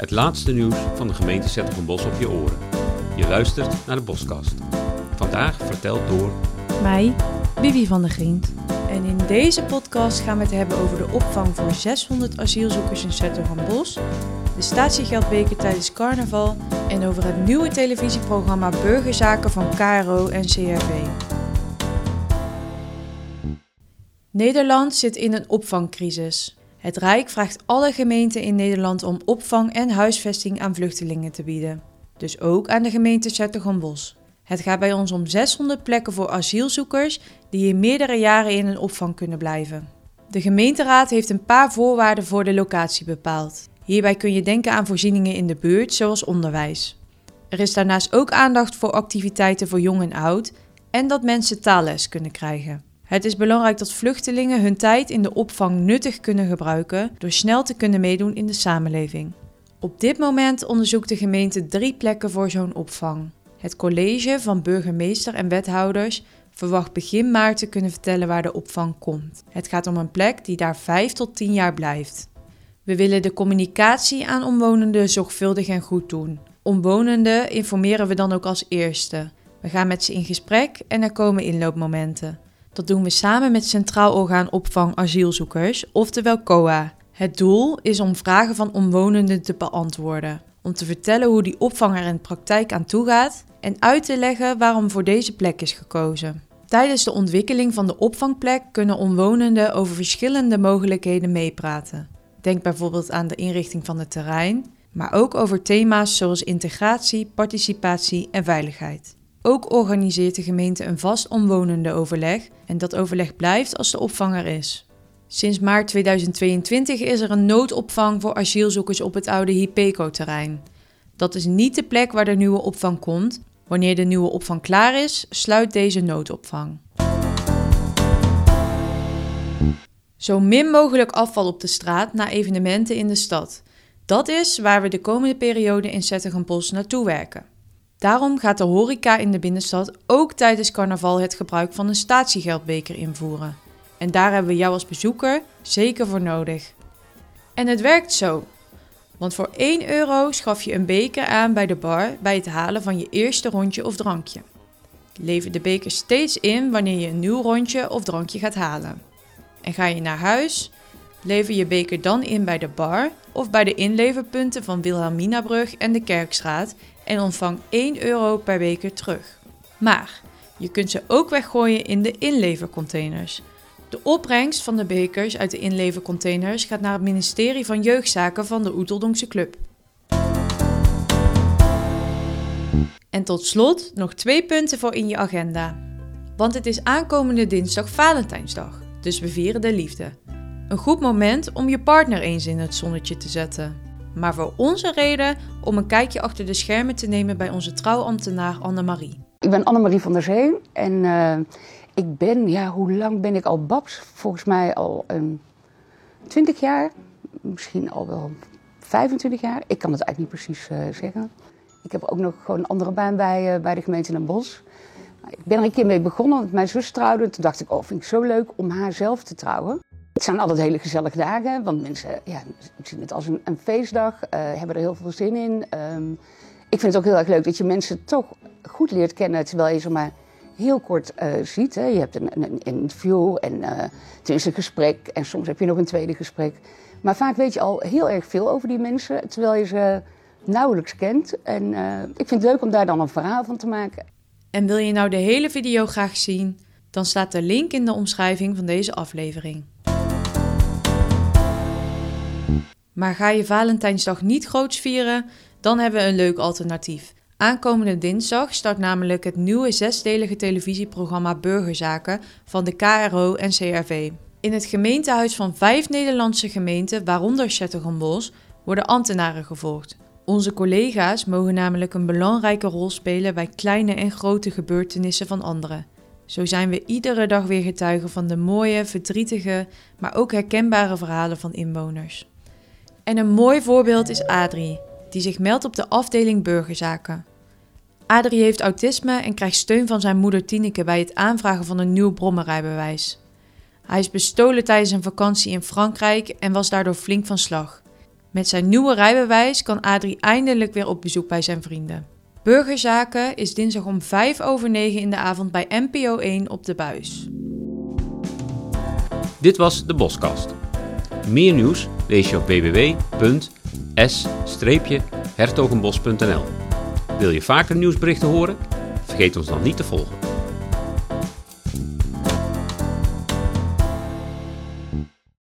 Het laatste nieuws van de gemeente Bos op je oren. Je luistert naar de Boskast. Vandaag verteld door... Mij, Bibi van der Grient. En in deze podcast gaan we het hebben over de opvang voor 600 asielzoekers in Bos, de statiegeldbeker tijdens carnaval en over het nieuwe televisieprogramma Burgerzaken van KRO en CRV. Nederland zit in een opvangcrisis. Het Rijk vraagt alle gemeenten in Nederland om opvang en huisvesting aan vluchtelingen te bieden. Dus ook aan de gemeente Zettergombos. Het gaat bij ons om 600 plekken voor asielzoekers die hier meerdere jaren in een opvang kunnen blijven. De gemeenteraad heeft een paar voorwaarden voor de locatie bepaald. Hierbij kun je denken aan voorzieningen in de buurt, zoals onderwijs. Er is daarnaast ook aandacht voor activiteiten voor jong en oud en dat mensen taalles kunnen krijgen. Het is belangrijk dat vluchtelingen hun tijd in de opvang nuttig kunnen gebruiken door snel te kunnen meedoen in de samenleving. Op dit moment onderzoekt de gemeente drie plekken voor zo'n opvang. Het college van burgemeester en wethouders verwacht begin maart te kunnen vertellen waar de opvang komt. Het gaat om een plek die daar 5 tot 10 jaar blijft. We willen de communicatie aan omwonenden zorgvuldig en goed doen. Omwonenden informeren we dan ook als eerste. We gaan met ze in gesprek en er komen inloopmomenten. Dat doen we samen met Centraal Orgaan Opvang Asielzoekers, oftewel COA. Het doel is om vragen van omwonenden te beantwoorden, om te vertellen hoe die opvang er in de praktijk aan toe gaat en uit te leggen waarom voor deze plek is gekozen. Tijdens de ontwikkeling van de opvangplek kunnen omwonenden over verschillende mogelijkheden meepraten. Denk bijvoorbeeld aan de inrichting van het terrein, maar ook over thema's zoals integratie, participatie en veiligheid. Ook organiseert de gemeente een vast omwonende overleg en dat overleg blijft als de opvanger is. Sinds maart 2022 is er een noodopvang voor asielzoekers op het oude Hipeco-terrein. Dat is niet de plek waar de nieuwe opvang komt. Wanneer de nieuwe opvang klaar is, sluit deze noodopvang. Zo min mogelijk afval op de straat na evenementen in de stad. Dat is waar we de komende periode in Zettergenbos naartoe werken. Daarom gaat de horeca in de binnenstad ook tijdens carnaval het gebruik van een statiegeldbeker invoeren. En daar hebben we jou als bezoeker zeker voor nodig. En het werkt zo. Want voor 1 euro schaf je een beker aan bij de bar bij het halen van je eerste rondje of drankje. Lever de beker steeds in wanneer je een nieuw rondje of drankje gaat halen. En ga je naar huis, lever je beker dan in bij de bar of bij de inleverpunten van Wilhelminabrug en de Kerkstraat en ontvang 1 euro per beker terug. Maar je kunt ze ook weggooien in de inlevercontainers. De opbrengst van de bekers uit de inlevercontainers gaat naar het ministerie van Jeugdzaken van de Oeteldonkse Club. En tot slot nog twee punten voor in je agenda. Want het is aankomende dinsdag Valentijnsdag, dus we vieren de liefde. Een goed moment om je partner eens in het zonnetje te zetten. Maar voor ons een reden om een kijkje achter de schermen te nemen bij onze trouwambtenaar Annemarie. Ik ben Annemarie van der Zee en uh, ik ben, ja, hoe lang ben ik al babs? Volgens mij al um, 20 jaar, misschien al wel 25 jaar. Ik kan het eigenlijk niet precies uh, zeggen. Ik heb ook nog gewoon een andere baan bij, uh, bij de gemeente Den Bosch. Ik ben er een keer mee begonnen, want mijn zus trouwde. Toen dacht ik, oh, vind ik zo leuk om haar zelf te trouwen. Het zijn altijd hele gezellige dagen, want mensen ja, zien het als een, een feestdag, uh, hebben er heel veel zin in. Um, ik vind het ook heel erg leuk dat je mensen toch goed leert kennen, terwijl je ze maar heel kort uh, ziet. Hè. Je hebt een, een, interview en uh, het is een gesprek en soms heb je nog een tweede gesprek. Maar vaak weet je al heel erg veel over die mensen, terwijl je ze nauwelijks kent. En ik vind het leuk om daar dan een verhaal van te maken. En wil je nou de hele video graag zien? Dan staat de link in de omschrijving van deze aflevering. Maar ga je Valentijnsdag niet groots vieren, dan hebben we een leuk alternatief. Aankomende dinsdag start namelijk het nieuwe zesdelige televisieprogramma Burgerzaken van de KRO en CRV. In het gemeentehuis van vijf Nederlandse gemeenten, waaronder Chattergombos, worden ambtenaren gevolgd. Onze collega's mogen namelijk een belangrijke rol spelen bij kleine en grote gebeurtenissen van anderen. Zo zijn we iedere dag weer getuigen van de mooie, verdrietige, maar ook herkenbare verhalen van inwoners. En een mooi voorbeeld is Adrie, die zich meldt op de afdeling burgerzaken. Adrie heeft autisme en krijgt steun van zijn moeder Tineke bij het aanvragen van een nieuw brommerrijbewijs. Hij is bestolen tijdens een vakantie in Frankrijk en was daardoor flink van slag. Met zijn nieuwe rijbewijs kan Adrie eindelijk weer op bezoek bij zijn vrienden. Burgerzaken is dinsdag om 5.09 over in de avond bij NPO 1 op de buis. Dit was de Boskast. Meer nieuws lees je op www.s-hertogenbos.nl. Wil je vaker nieuwsberichten horen? Vergeet ons dan niet te volgen.